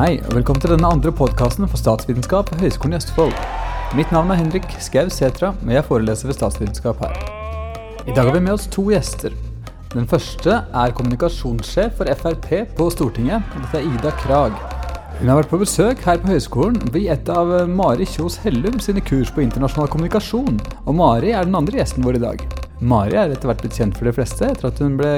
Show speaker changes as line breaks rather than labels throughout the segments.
Hei, og velkommen til denne andre podkasten for statsvitenskap ved Høgskolen i Østfold. Mitt navn er Henrik Skau Setra, og jeg foreleser ved statsvitenskap her. I dag har vi med oss to gjester. Den første er kommunikasjonssjef for Frp på Stortinget. og Dette er Ida Krag. Hun har vært på besøk her på høyskolen ved et av Mari Kjos Hellum sine kurs på internasjonal kommunikasjon. Og Mari er den andre gjesten vår i dag. Mari er etter hvert blitt kjent for de fleste etter at hun ble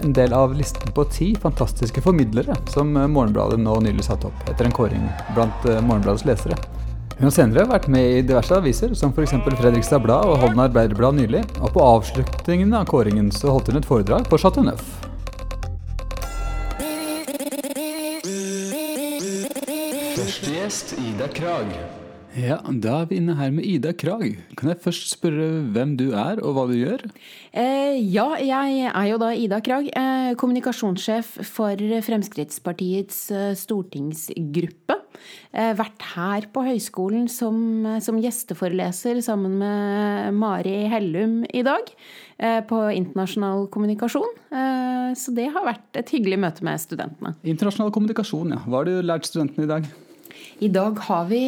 en del av listen på ti fantastiske formidlere som Morgenbladet nå nylig satte opp, etter en kåring blant eh, Morgenbladets lesere. Hun har senere vært med i diverse aviser, som f.eks. Fredrikstad Blad og Holden Arbeiderblad nylig, og på avslutningen av kåringen så holdt hun et foredrag på Chateau Neuf. Første gjest Ida Krag. Ja, Da er vi inne her med Ida Krag. Kan jeg først spørre hvem du er, og hva du gjør?
Eh, ja, jeg er jo da Ida Krag. Eh, kommunikasjonssjef for Fremskrittspartiets eh, stortingsgruppe. Eh, vært her på høyskolen som, som, gjesteforeleser sammen med Mari Hellum i dag. Eh, på internasjonal kommunikasjon. Eh, så det har vært et hyggelig møte med studentene.
Internasjonal kommunikasjon, ja. Hva har du lært studentene i dag?
I dag har vi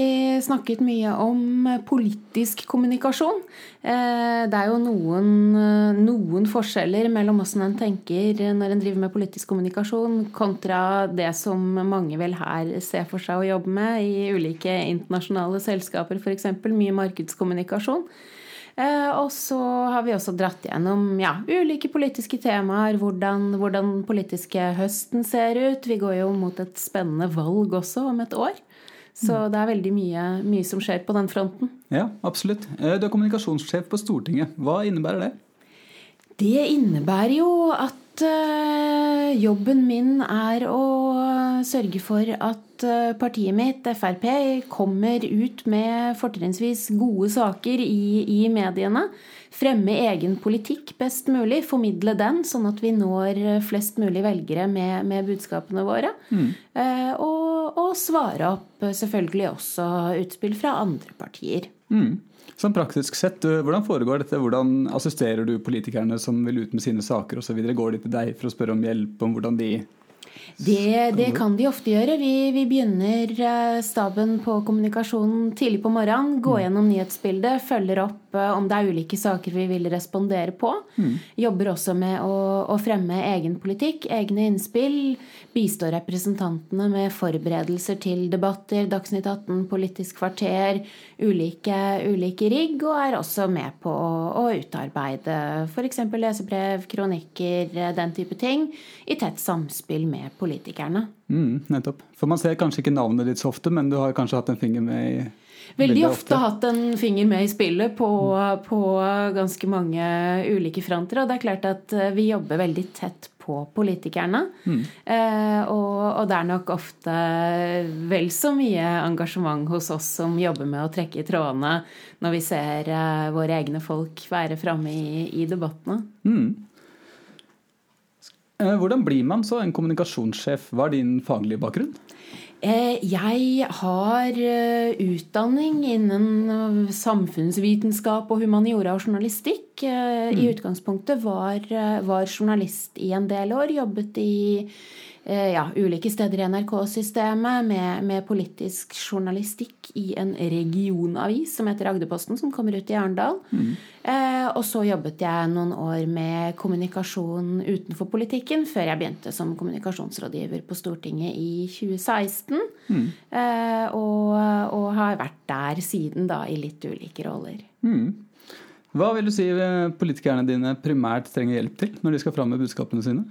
snakket mye om politisk kommunikasjon. Eh, det er jo noen, eh, noen forskjeller mellom hvordan en tenker når en driver med politisk kommunikasjon, kontra det som mange vel her ser for seg å jobbe med i ulike internasjonale selskaper, f.eks. mye markedskommunikasjon. Eh, og så har vi også dratt gjennom ja, ulike politiske temaer, hvordan, hvordan politiske høsten ser ut. Vi går jo mot et spennende valg også om et år. Så det er veldig mye, mye, som skjer på den fronten.
Ja, absolutt. Eh, du er kommunikasjonssjef på Stortinget. Hva innebærer det?
Det innebærer jo at uh, jobben min er å sørge for at uh, partiet mitt, Frp, kommer ut med fortrinnsvis gode saker i, i mediene fremme egen politikk best mulig, formidle den, sånn at vi når flest mulig velgere med, med budskapene våre. Mm. Eh, og, og, svare opp selvfølgelig også utspill fra andre partier.
Mm. Sånn praktisk sett, Hvordan foregår dette? Hvordan assisterer du politikerne som vil ut med sine saker osv.? Går de til deg for å spørre om hjelp om hvordan de
det, det, kan de ofte gjøre. Vi, vi, begynner eh, staben på kommunikasjonen tidlig på morgenen. Gå mm. gjennom nyhetsbildet, følger opp eh, om det er ulike saker vi vil respondere på. Mm. Jobber også med å, å, fremme egen politikk, egne innspill. Bistår representantene med forberedelser til debatter, Dagsnytt 18, Politisk kvarter, ulike, ulike rigg. Og er også med på å, å utarbeide f.eks. lesebrev, kronikker, den type ting. I tett samspill med politikerne.
Mm, nettopp. For man ser kanskje ikke navnet ditt så ofte, men du har kanskje hatt en finger med i
Veldig ofte, ofte hatt en finger med i spillet på, på, ganske mange ulike fronter. Og det er klart at eh, vi jobber veldig tett på politikerne. Mm. Eh, og, og, det er nok ofte vel så mye engasjement hos oss som jobber med å trekke i trådene når vi ser eh, våre egne folk være framme i, i debattene. Mm.
Hvordan blir man så en kommunikasjonssjef? Hva er din faglige bakgrunn?
Eh, jeg har eh, utdanning innen samfunnsvitenskap og humaniora og journalistikk. I mm. utgangspunktet var, var journalist i en del år. Jobbet i Eh, ja, ulike steder i NRK-systemet med, med, politisk journalistikk i en regionavis som heter Agderposten, som kommer ut i Arendal. Mm. Eh, og så jobbet jeg noen år med kommunikasjon utenfor politikken, før jeg begynte som kommunikasjonsrådgiver på Stortinget i 2016. Mm. Eh, og, og, har vært der siden, da, i litt ulike roller. Mm.
Hva vil du si politikerne dine primært trenger hjelp til når de skal fram med budskapene sine?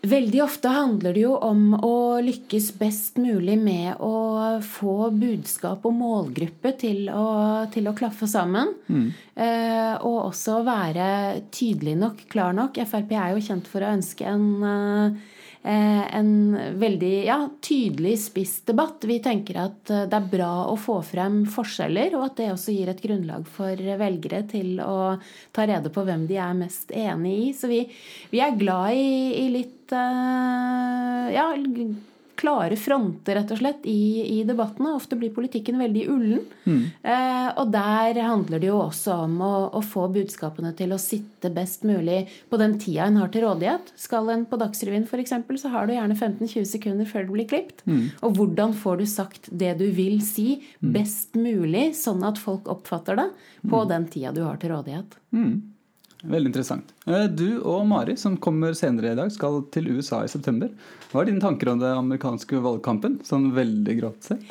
Veldig ofte handler det jo om å lykkes best mulig med å få budskap og målgruppe til å, til å klaffe sammen. Mm. Eh, og også være tydelig nok, klar nok. Frp er jo kjent for å ønske en eh, en veldig ja, tydelig spiss debatt. Vi tenker at eh, det er bra å få frem forskjeller, og at det også gir et grunnlag for velgere til å ta rede på hvem de er mest enig i. Så vi, vi er glad i, i litt uh, ja, klare fronter, rett og slett, i, i debattene. Ofte blir politikken veldig ullen.
Mm.
Eh, og der handler det jo også om å, å, få budskapene til å sitte best mulig på den tida en har til rådighet. Skal en på Dagsrevyen f.eks., så har du gjerne 15-20 sekunder før det blir klipt.
Mm.
Og hvordan får du sagt det du vil si, best mulig, sånn at folk oppfatter det på den tida du har til rådighet.
Mm. Veldig interessant. Eh, du og Mari, som kommer senere i dag, skal til USA i september. Hva er dine tanker om det amerikanske valgkampen, sånn veldig grovt sett?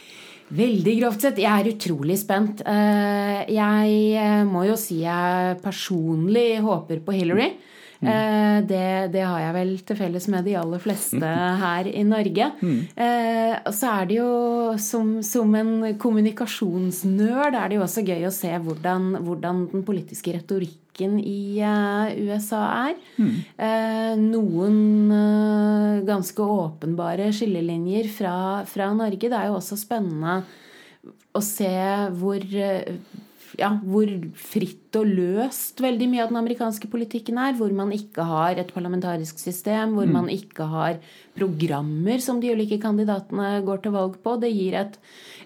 Veldig grovt sett. Jeg er utrolig spent. Eh, jeg eh, må jo si jeg personlig håper på Hillary. Mm. Det, det, har jeg vel til felles med de aller fleste her i Norge. Mm. Så er det jo som, som, en det er det jo også gøy å se hvordan, hvordan den politiske retorikken i uh, USA er. Mm. Uh, noen uh, ganske åpenbare skillelinjer fra, fra, Norge. Det er jo også spennende å se hvor ja, hvor fritt og løst veldig mye av den amerikanske politikken er. Hvor man ikke har et parlamentarisk system, hvor mm. man ikke har programmer som de ulike kandidatene går til valg på. Det gir et,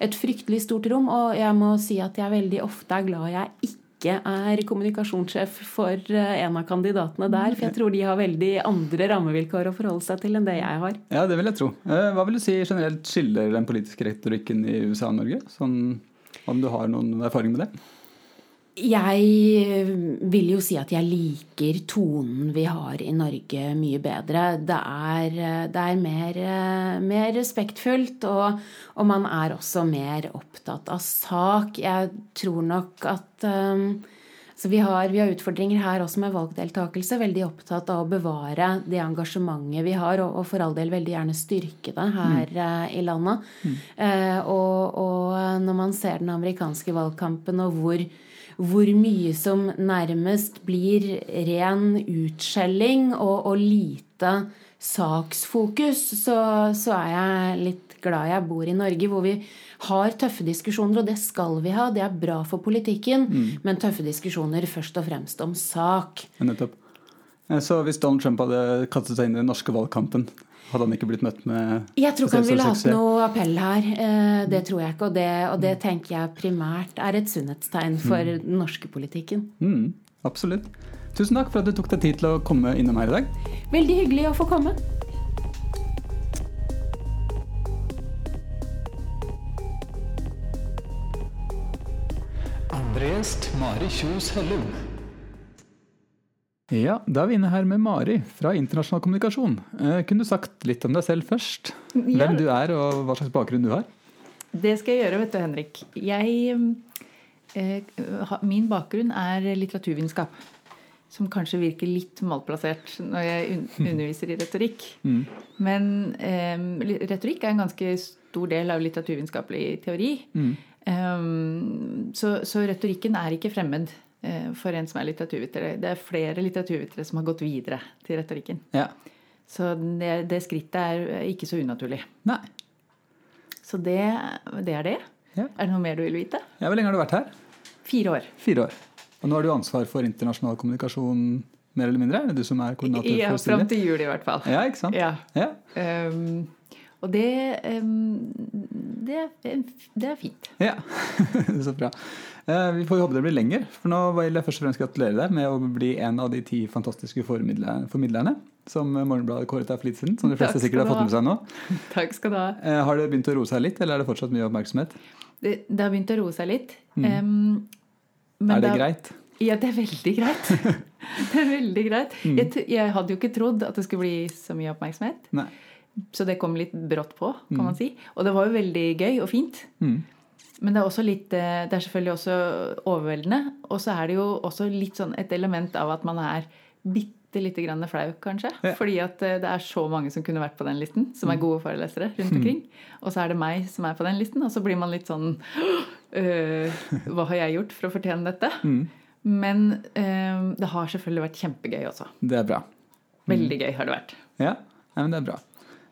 et fryktelig stort rom, og jeg må si at jeg veldig ofte er glad jeg ikke er kommunikasjonssjef for eh, en av kandidatene der. For jeg tror de har veldig andre rammevilkår å forholde seg til enn det jeg har.
Ja, det vil jeg tro. Eh, hva vil du si generelt skiller den politiske retorikken i USA og Norge? Sånn, om du har noen erfaring med det?
Jeg vil jo si at jeg liker tonen vi har i Norge mye bedre. Det er, det er mer, mer, respektfullt, og, og, man er også mer opptatt av sak. Jeg tror nok at um, vi, har, vi, har, utfordringer her også med valgdeltakelse. Veldig opptatt av å bevare det engasjementet vi har, og, og for all del veldig gjerne styrke det her mm. uh, i landet. Mm. Uh, og, og når man ser den amerikanske valgkampen og hvor hvor mye som nærmest blir ren utskjelling og, og lite saksfokus, så, så, er jeg litt glad jeg bor i Norge, hvor vi har tøffe diskusjoner, og det skal vi ha. Det er bra for politikken, mm. men tøffe diskusjoner først og fremst om sak.
Nettopp. Eh, så hvis Donald Trump hadde kastet seg inn i den norske valgkampen, hadde han ikke blitt møtt med
Jeg tror ikke han ville hatt noe appell her. Eh, det tror jeg ikke. Og det, og det tenker jeg primært er et sunnhetstegn for mm. den norske politikken.
Mm, absolutt. Tusen takk for at du tok deg tid til å komme innom her i dag.
Veldig hyggelig å få komme.
Andre Mari Kjos Hellum. Ja, Da er vi inne her med Mari fra Internasjonal kommunikasjon. Eh, kunne du sagt litt om deg selv først? Ja. Hvem du er og hva slags bakgrunn du har?
Det skal jeg gjøre, vet du, Henrik. Jeg, eh, min bakgrunn er litteraturvitenskap. Som kanskje virker litt malplassert når jeg underviser i retorikk. Mm. Men eh, retorikk er en ganske stor del av litteraturvitenskapelig teori. Mm. Um, så, så retorikken er ikke fremmed Eh, for en som er litteraturvitere. Det er flere litteraturvitere som har gått videre til retorikken.
Ja.
Så det, det, skrittet er ikke så unaturlig.
Nei.
Så det, det er det. Ja. Er det noe mer du vil vite?
Ja, Hvor lenge har du vært her?
Fire år.
Fire år. Og nå har du ansvar for internasjonal kommunikasjon mer eller mindre? Er det du som er koordinator for? Ja,
fram til jul i hvert fall.
Ja, ikke sant?
Ja.
ja.
Um, og det, um, det, det, er fint.
Ja, så bra. Eh, vi får håpe det blir lenger. For nå vil jeg først og fremst gratulere deg med å bli en av de ti fantastiske formidlerne som Morgenbladet kåret deg for litt siden. Som de fleste sikkert har fått med seg nå.
Takk skal du ha.
Eh, har det begynt å roe seg litt, eller er det fortsatt mye oppmerksomhet?
Det, det har begynt å roe seg litt. Mm.
Um, er det da, greit?
Ja, det er veldig greit. det er veldig greit. Mm. Jeg, jeg, hadde jo ikke trodd at det skulle bli så mye oppmerksomhet.
Nei.
Så det kom litt brått på, kan mm. man si. Og det var jo veldig gøy og fint.
Mm.
Men det er, også litt, eh, det er selvfølgelig også overveldende. Og så er det jo også litt sånn et element av at man er bitte lite grann flau, kanskje. Ja. Fordi at eh, det er så mange som kunne vært på den listen, som er mm. gode forelesere rundt omkring. Og så er det meg som er på den listen, og så blir man litt sånn øh, Hva har jeg gjort for å fortjene dette?
Mm.
Men øh, det har selvfølgelig vært kjempegøy også.
Det er bra.
Veldig gøy har det vært.
Ja, ja men det er bra.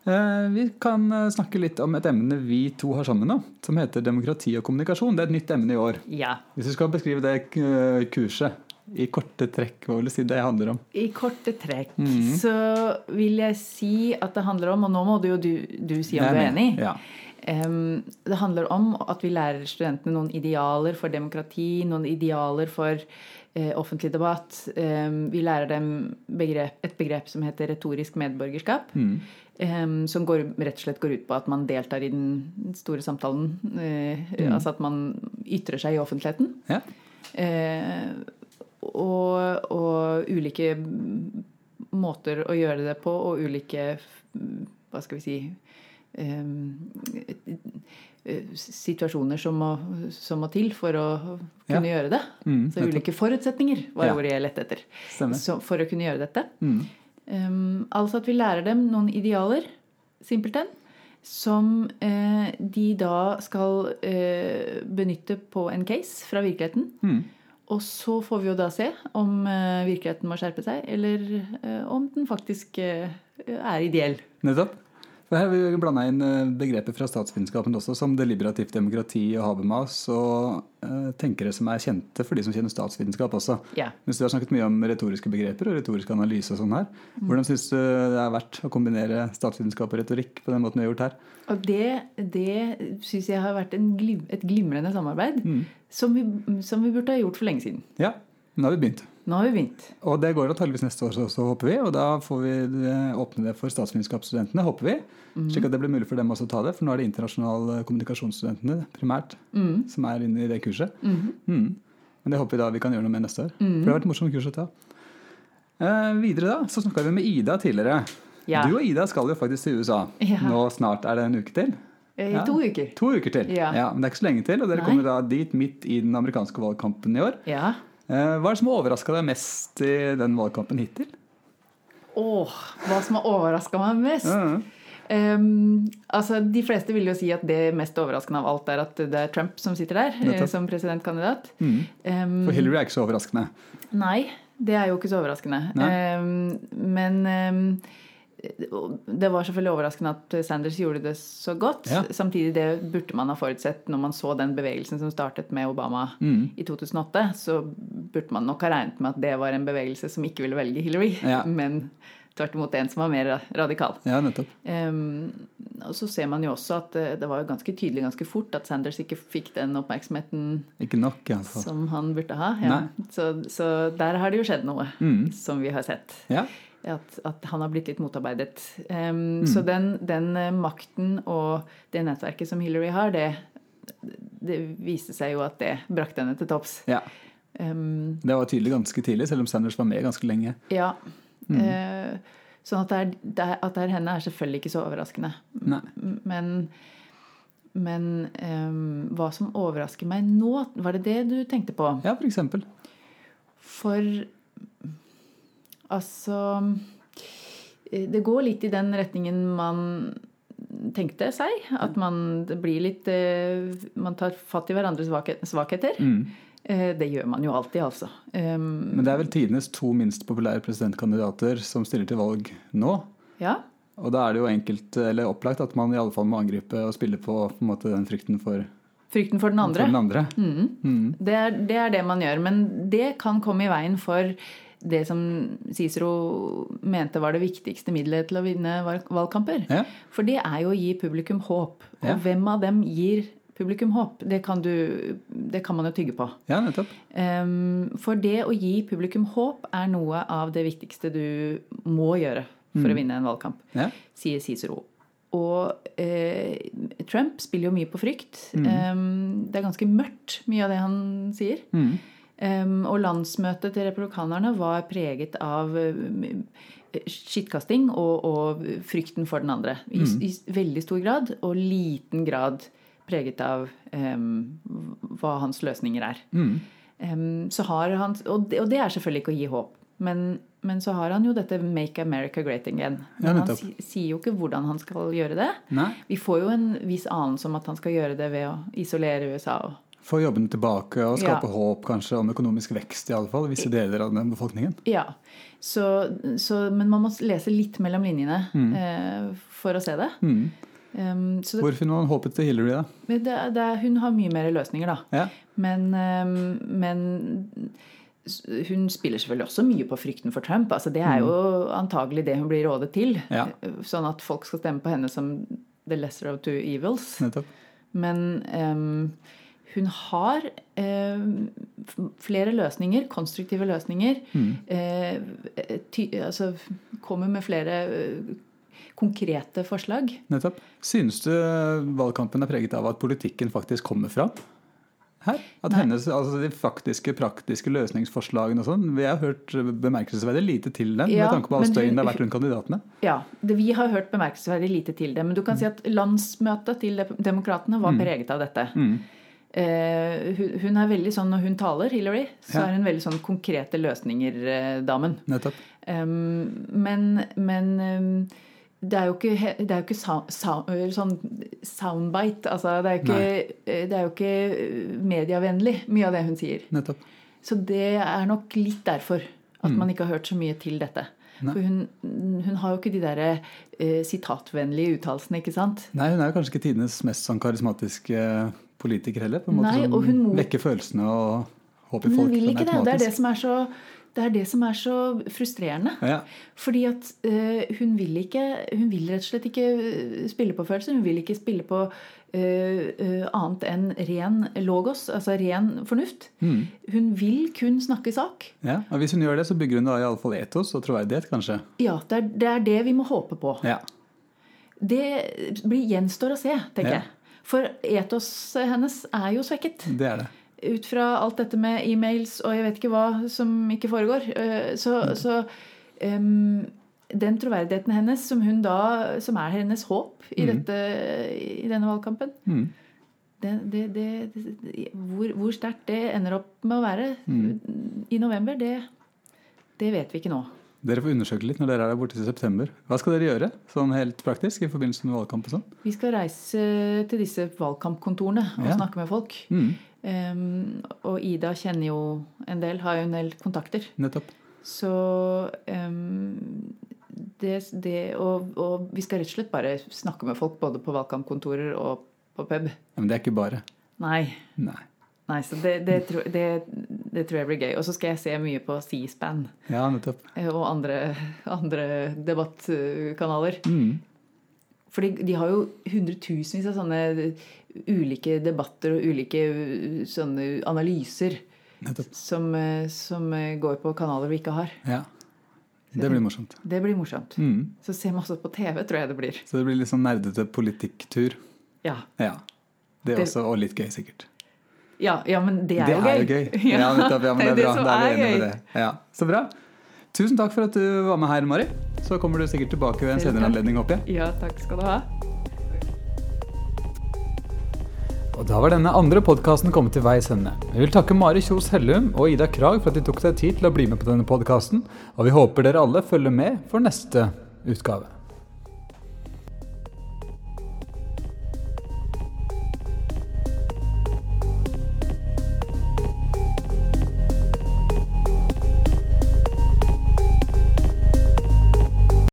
Eh, vi kan eh, snakke litt om et emne vi to har sammen nå, som heter demokrati og kommunikasjon. Det er et nytt emne i år.
Ja.
Hvis du skal beskrive det eh, kurset, I korte trekk, hva vil du si det handler om?
I korte trekk
Mhm.
så vil jeg si at det handler om Og nå må du jo du, du si om
Nei,
du er enig.
Ja.
Det handler om at vi lærer studentene noen idealer for demokrati, noen idealer for offentlig debatt. Vi lærer dem begrep, et begrep som heter retorisk medborgerskap.
Mm.
Em, som går, rett og slett går ut på at man deltar i den store samtalen. Mm. Altså at man ytrer seg i offentligheten.
ja.
Eh, og, og ulike måter å gjøre det på, og ulike Hva skal vi si eh, Situasjoner som må, som må til for å kunne
Ja.
gjøre det.
Mm,
Så ulike forutsetninger var
Ja.
ordet jeg lette etter. Så for å kunne gjøre dette.
Mm.
Um, altså at vi lærer dem noen idealer, simpelthen, som uh, de da skal uh, benytte på en case fra virkeligheten.
Mm.
Og så får vi jo da se om uh, virkeligheten må skjerpe seg, eller om den faktisk er ideell.
Nettopp. Her har vi blanda inn eh, begreper fra statsvitenskapen også, som deliberativt demokrati og Habermas, og uh, tenkere som er kjente for de som kjenner statsvitenskap også.
Yeah.
Mens du har snakket mye om retoriske begreper og retorisk analyse og sånn her. Hvordan syns du det er verdt å kombinere statsvitenskap og retorikk på den måten vi har gjort her?
Og det, det syns jeg har vært en glim, et glimrende samarbeid
Mm.
som, vi, som vi burde ha gjort for lenge siden.
Ja, nå har vi begynt.
Nå har vi begynt.
Og det går antakeligvis neste år også, håper vi. Og da får vi eh, åpne det for statsvitenskapsstudentene, håper vi. Slik at det blir mulig for dem også å ta det. For nå er det internasjonale kommunikasjonsstudentene primært som er inne i det kurset. Mm. Men det håper vi da vi kan gjøre noe med neste år. For det har vært et morsomt kurs å ta. Eh, videre da, så snakka vi med Ida tidligere.
Ja.
Du og Ida skal jo faktisk til USA.
Ja.
Nå snart er det en uke til.
Eh, I
Ja.
to uker.
To uker til.
Ja.
Men det er ikke så lenge til. Og dere
Nei.
kommer da dit midt i den amerikanske valgkampen i år.
Ja.
Eh, hva er det som har overraska deg mest i den valgkampen hittil?
Åh, hva som har overraska meg mest?
Ja.
Um, altså, De fleste vil jo si at det mest overraskende av alt er at det er Trump som sitter der
Dette.
Som presidentkandidat.
Mm.
Um,
For Hillary er ikke så overraskende.
Nei, det er jo ikke så overraskende. Ehm, men det var selvfølgelig overraskende at Sanders gjorde det så godt.
Ja.
Samtidig det burde man ha forutsett når man så den bevegelsen som startet med Obama
Mm.
i 2008. Så burde man nok ha regnet med at det var en bevegelse som ikke ville velge Hillary,
Ja.
men tvert imot en som var mer radikal.
Ja.
Ehm, og så ser man jo også at det, det var ganske tydelig ganske fort at Sanders ikke fikk den oppmerksomheten
nok,
som han burde ha. Ja. Så, så der har det jo skjedd noe
Mm.
som vi har sett.
Ja.
At, at han har blitt litt motarbeidet. Ehm, Så den, den eh, makten og det nettverket som Hillary har, det, det viste seg jo at det brakte henne til topps.
ja.
Um,
Det var tydelig ganske tidlig, selv om Sanders var med ganske lenge.
ja. Eh, sånn at det, er, det at det er henne, er selvfølgelig ikke så overraskende.
Nei.
Men, men um, hva som overrasker meg nå, var det det du tenkte på?
Ja, for eksempel.
For altså eh, Det går litt i den retningen man tenkte seg. At man det blir litt eh, Man tar fatt i hverandres svakheter.
Mm.
Eh, Det gjør man jo alltid, altså. Um,
Men det er vel tidenes to minst populære presidentkandidater som stiller til valg nå.
Ja.
Og da er det jo enkelt, eller opplagt at man i alle fall må angripe og spille på, på måte, den frykten for,
Frykten for den
for
andre.
den andre.
Mm.
Mm.
Det, er, det er det man gjør. Men det kan komme i veien for det som Cicero mente var det viktigste middelet til å vinne valgkamper.
Ja.
For det er jo å gi publikum håp. Og
Ja.
hvem av dem gir publikum håp? Det kan, du, det kan man jo tygge på.
ja, nettopp.
Um, for det å gi publikum håp er noe av det viktigste du må gjøre for å vinne en valgkamp,
Ja.
sier Cicero. Og eh, Trump spiller jo mye på frykt. Ehm, det er ganske mørkt, mye av det han sier.
Mm.
Og landsmøtet til republikanerne var preget av eh, skittkasting og, og frykten for den andre. I, I veldig stor grad, og liten grad preget av um, hva hans løsninger er.
Mm.
Um, så har han, og det, og det er selvfølgelig ikke å gi håp. Men, men så har han jo dette 'Make America Great Again'.
Ja,
Men han si, sier jo ikke hvordan han skal gjøre det.
Nei.
Vi får jo en viss anelse om at han skal gjøre det ved å isolere USA. Og,
Få jobbene tilbake og skape
Ja.
håp kanskje om økonomisk vekst, i alle fall, visse deler av den befolkningen.
ja, så, så, Men man må lese litt mellom linjene eh, for å se det.
Mm.
Um, så det,
Hvor finner man håpet til Hillary, da?
det, det, hun har mye mer løsninger, da.
Ja.
Men, um, men hun spiller selvfølgelig også mye på frykten for Trump. altså Det er jo antagelig det hun blir rådet til.
Mm. Ja.
Sånn at folk skal stemme på henne som the lesser of two evils.
Nettopp.
Men ehm, hun har eh, flere løsninger, konstruktive løsninger.
Mm.
Eh, ty, altså kommer med flere eh, konkrete forslag.
Nettopp. Synes du valgkampen er preget av at politikken faktisk kommer fram? Her? At
Nei.
hennes, altså De faktiske, praktiske løsningsforslagene og sånn Vi har hørt bemerkelsesverdig lite til dem
Ja,
med tanke på all støyen det har vært rundt kandidatene.
Ja, det, Vi har hørt bemerkelsesverdig lite til det. Men du kan si at landsmøtet til de- demokratene var preget av dette.
Mm.
Eh, hun, hun er veldig sånn når hun taler, Hillary, så
Ja.
er hun veldig sånn konkrete løsninger-damen.
Nettopp.
Um, men men um, det er jo ikke, det er jo ikke sa, sa, sånn soundbite. Altså, det, er ikke, det er jo ikke medievennlig, mye av det hun sier.
Nettopp.
Så det er nok litt derfor at man ikke har hørt så mye til dette.
Nei.
For hun, hun har jo ikke de der eh, sitatvennlige uttalelsene, ikke sant?
Nei, hun er jo kanskje ikke tidenes mest sånn karismatiske politiker heller. på en måte
Nei,
som
hun
vekker følelsene og håper folk
hun vil ikke det. Det er det som er så, det er, det som er så frustrerende.
Ja,
Fordi at uh, hun vil ikke Hun vil rett og slett ikke eh, spille på følelser. Hun vil ikke spille på uh, uh, annet enn ren logos, altså ren fornuft.
Mm.
Hun vil kun snakke sak.
ja. Og hvis hun gjør det, så bygger hun da iallfall etos og troverdighet, kanskje.
Ja, det er, det er det vi må håpe på.
Ja.
Det blir gjenstår å se, tenker
Ja.
jeg. For etoset hennes er jo svekket.
Det er det.
Ut fra alt dette med e-mails og jeg vet ikke hva som ikke foregår. eh, Så, så um, den troverdigheten hennes, som, da, som er hennes håp i, dette, i denne valgkampen
Mm.
det, det, det, Hvor, hvor sterkt det ender opp med å være i november, det, det vet vi ikke nå.
Dere får undersøke litt når dere er der borte til september. Hva skal dere gjøre sånn helt praktisk i forbindelse med valgkamp og sånn?
Vi skal reise til disse valgkampkontorene og
Ja.
snakke med folk.
Mm.
Um, og Ida kjenner jo en del, har jo en del kontakter.
Nettopp.
Så um, det, det og, og vi skal rett og slett bare snakke med folk både på valgkampkontorer og på pub.
Men det er ikke bare.
Nei.
Nei.
Nei, så det, det, tror- det, det tror jeg blir gøy. Og så skal jeg se mye på C-SPAN
Ja, nettopp.
eh, og andre, andre debattkanaler.
Mm.
Fordi de har jo hundretusenvis av sånne ulike debatter og ulike uh, sånne analyser som, eh, som eh, går på kanaler vi ikke har.
Ja. Det blir morsomt.
Det blir morsomt.
Mm.
Så vi også på TV, tror jeg det blir.
Så det blir litt sånn nerdete politikktur.
Ja,
Ja. Det er også, og litt gøy, sikkert.
Ja, ja men det er,
det
jo,
er
gøy.
jo gøy. Ja, nettopp. Ja, men det er bra.
som
Da er vi
er
enige med det. Ja. Så bra. Tusen takk for at du var med her, Mari. Så kommer du sikkert tilbake ved en senere anledning, håper jeg.
Ja, takk skal du ha.
Og da var denne andre podkasten kommet til veis ende. Vi vil takke Mari Kjos Hellum og Ida Krag for at de tok seg tid til å bli med på denne podkasten, og vi håper dere alle følger med for neste utgave.